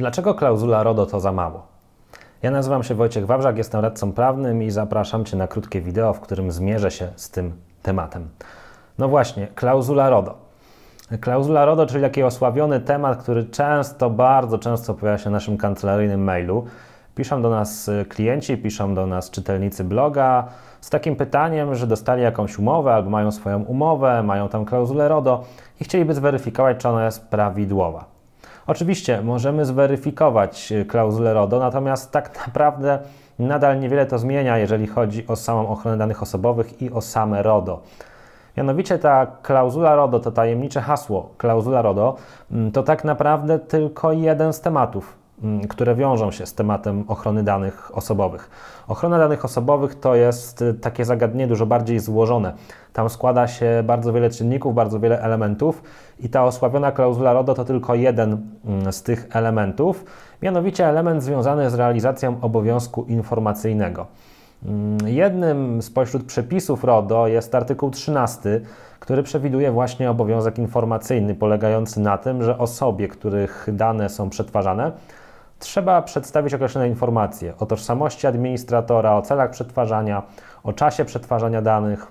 Dlaczego klauzula RODO to za mało? Ja nazywam się Wojciech Wawrzak, jestem radcą prawnym i zapraszam Cię na krótkie wideo, w którym zmierzę się z tym tematem. No właśnie, klauzula RODO. Klauzula RODO, czyli taki osławiony temat, który często, bardzo często pojawia się w naszym kancelaryjnym mailu. Piszą do nas klienci, piszą do nas czytelnicy bloga z takim pytaniem, że dostali jakąś umowę albo mają swoją umowę, mają tam klauzulę RODO i chcieliby zweryfikować, czy ona jest prawidłowa. Oczywiście możemy zweryfikować klauzulę RODO, natomiast tak naprawdę nadal niewiele to zmienia, jeżeli chodzi o samą ochronę danych osobowych i o same RODO. Mianowicie ta klauzula RODO, to tajemnicze hasło klauzula RODO, mm, to tak naprawdę tylko jeden z tematów, które wiążą się z tematem ochrony danych osobowych. Ochrona danych osobowych to jest y, takie zagadnienie dużo bardziej złożone. Tam składa się bardzo wiele czynników, bardzo wiele elementów i ta osławiona klauzula RODO to tylko jeden z tych elementów, mianowicie element związany z realizacją obowiązku informacyjnego. Jednym spośród przepisów RODO jest artykuł 13, który przewiduje właśnie obowiązek informacyjny, polegający na tym, że osobie, których dane są przetwarzane, trzeba przedstawić określone informacje o tożsamości administratora, o celach przetwarzania, o czasie przetwarzania danych,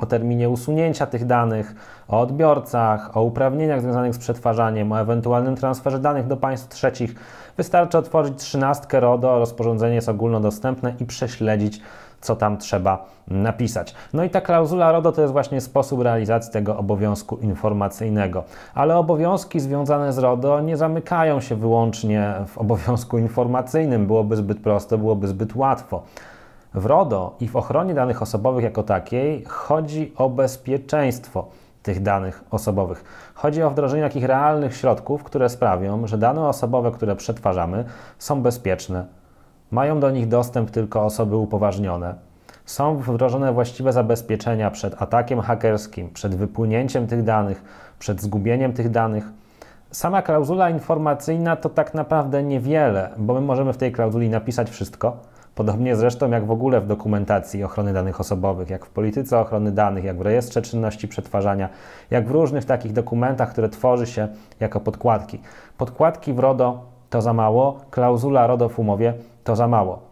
o terminie usunięcia tych danych, o odbiorcach, o uprawnieniach związanych z przetwarzaniem, o ewentualnym transferze danych do państw trzecich. Wystarczy otworzyć trzynastkę RODO, rozporządzenie jest ogólnodostępne i prześledzić, co tam trzeba napisać. No i ta klauzula RODO to jest właśnie sposób realizacji tego obowiązku informacyjnego. Ale obowiązki związane z RODO nie zamykają się wyłącznie w obowiązku informacyjnym. Byłoby zbyt prosto, byłoby zbyt łatwo. W RODO i w ochronie danych osobowych jako takiej chodzi o bezpieczeństwo tych danych osobowych. Chodzi o wdrożenie takich realnych środków, które sprawią, że dane osobowe, które przetwarzamy, są bezpieczne. Mają do nich dostęp tylko osoby upoważnione. Są wdrożone właściwe zabezpieczenia przed atakiem hakerskim, przed wypłynięciem tych danych, przed zgubieniem tych danych. Sama klauzula informacyjna to tak naprawdę niewiele, bo my możemy w tej klauzuli napisać wszystko Podobnie zresztą jak w ogóle w dokumentacji ochrony danych osobowych, jak w polityce ochrony danych, jak w rejestrze czynności przetwarzania, jak w różnych takich dokumentach, które tworzy się jako podkładki. Podkładki w RODO to za mało, klauzula RODO w umowie to za mało.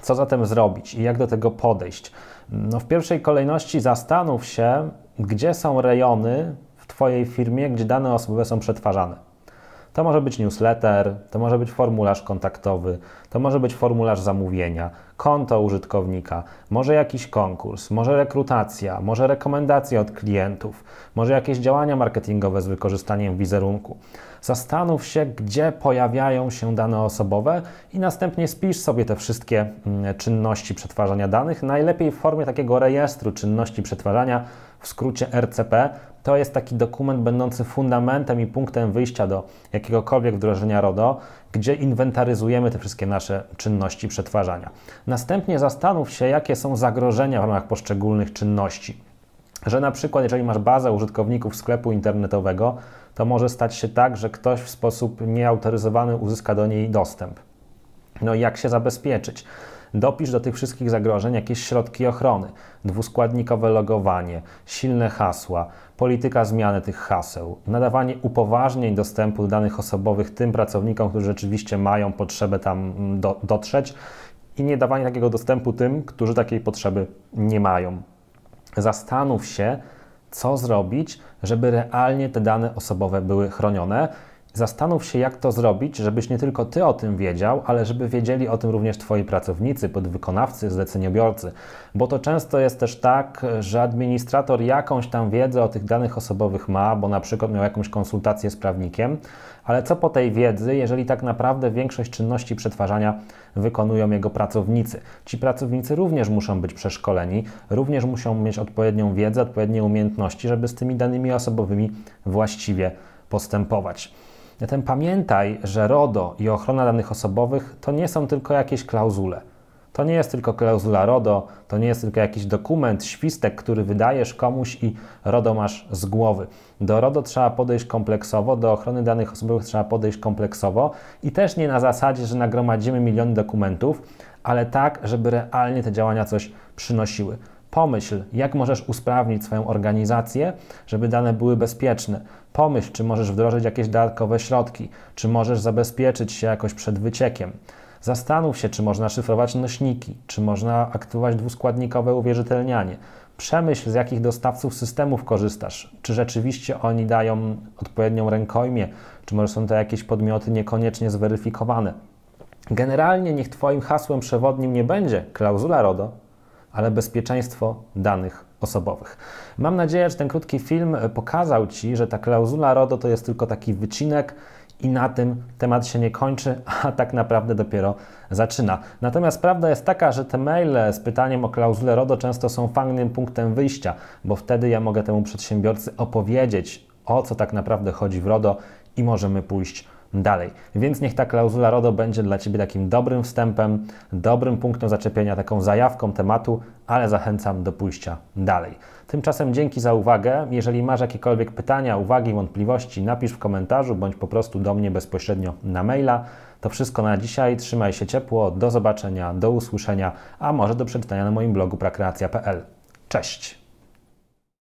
Co zatem zrobić i jak do tego podejść? No w pierwszej kolejności zastanów się, gdzie są rejony w Twojej firmie, gdzie dane osobowe są przetwarzane. To może być newsletter, to może być formularz kontaktowy, to może być formularz zamówienia, konto użytkownika, może jakiś konkurs, może rekrutacja, może rekomendacje od klientów, może jakieś działania marketingowe z wykorzystaniem wizerunku. Zastanów się, gdzie pojawiają się dane osobowe i następnie spisz sobie te wszystkie mm, czynności przetwarzania danych, najlepiej w formie takiego rejestru czynności przetwarzania, w skrócie RCP, to jest taki dokument będący fundamentem i punktem wyjścia do jakiegokolwiek wdrożenia RODO, gdzie inwentaryzujemy te wszystkie nasze czynności przetwarzania. Następnie zastanów się, jakie są zagrożenia w ramach poszczególnych czynności. Że na przykład, jeżeli masz bazę użytkowników sklepu internetowego, to może stać się tak, że ktoś w sposób nieautoryzowany uzyska do niej dostęp. No i jak się zabezpieczyć? Dopisz do tych wszystkich zagrożeń jakieś środki ochrony, dwuskładnikowe logowanie, silne hasła, polityka zmiany tych haseł, nadawanie upoważnień dostępu do danych osobowych tym pracownikom, którzy rzeczywiście mają potrzebę tam mm, do, dotrzeć i nie dawanie takiego dostępu tym, którzy takiej potrzeby nie mają. Zastanów się, co zrobić, żeby realnie te dane osobowe były chronione Zastanów się, jak to zrobić, żebyś nie tylko ty o tym wiedział, ale żeby wiedzieli o tym również twoi pracownicy, podwykonawcy, zleceniobiorcy. Bo to często jest też tak, że administrator jakąś tam wiedzę o tych danych osobowych ma, bo na przykład miał jakąś konsultację z prawnikiem, ale co po tej wiedzy, jeżeli tak naprawdę większość czynności przetwarzania wykonują jego pracownicy? Ci pracownicy również muszą być przeszkoleni, również muszą mieć odpowiednią wiedzę, odpowiednie umiejętności, żeby z tymi danymi osobowymi właściwie postępować. Zatem pamiętaj, że RODO i ochrona danych osobowych to nie są tylko jakieś klauzule. To nie jest tylko klauzula RODO, to nie jest tylko jakiś dokument, świstek, który wydajesz komuś i RODO masz z głowy. Do RODO trzeba podejść kompleksowo, do ochrony danych osobowych trzeba podejść kompleksowo i też nie na zasadzie, że nagromadzimy miliony dokumentów, ale tak, żeby realnie te działania coś przynosiły. Pomyśl, jak możesz usprawnić swoją organizację, żeby dane były bezpieczne. Pomyśl, czy możesz wdrożyć jakieś dodatkowe środki, czy możesz zabezpieczyć się jakoś przed wyciekiem. Zastanów się, czy można szyfrować nośniki, czy można aktywować dwuskładnikowe uwierzytelnianie. Przemyśl, z jakich dostawców systemów korzystasz. Czy rzeczywiście oni dają odpowiednią rękojmię, czy może są to jakieś podmioty niekoniecznie zweryfikowane. Generalnie niech Twoim hasłem przewodnim nie będzie klauzula RODO, ale bezpieczeństwo danych osobowych. Mam nadzieję, że ten krótki film pokazał Ci, że ta klauzula RODO to jest tylko taki wycinek i na tym temat się nie kończy, a tak naprawdę dopiero zaczyna. Natomiast prawda jest taka, że te maile z pytaniem o klauzulę RODO często są fajnym punktem wyjścia, bo wtedy ja mogę temu przedsiębiorcy opowiedzieć, o co tak naprawdę chodzi w RODO i możemy pójść dalej. Więc niech ta klauzula RODO będzie dla Ciebie takim dobrym wstępem, dobrym punktem zaczepienia, taką zajawką tematu, ale zachęcam do pójścia dalej. Tymczasem dzięki za uwagę. Jeżeli masz jakiekolwiek pytania, uwagi, wątpliwości, napisz w komentarzu bądź po prostu do mnie bezpośrednio na maila. To wszystko na dzisiaj. Trzymaj się ciepło. Do zobaczenia, do usłyszenia, a może do przeczytania na moim blogu prakreacja.pl. Cześć!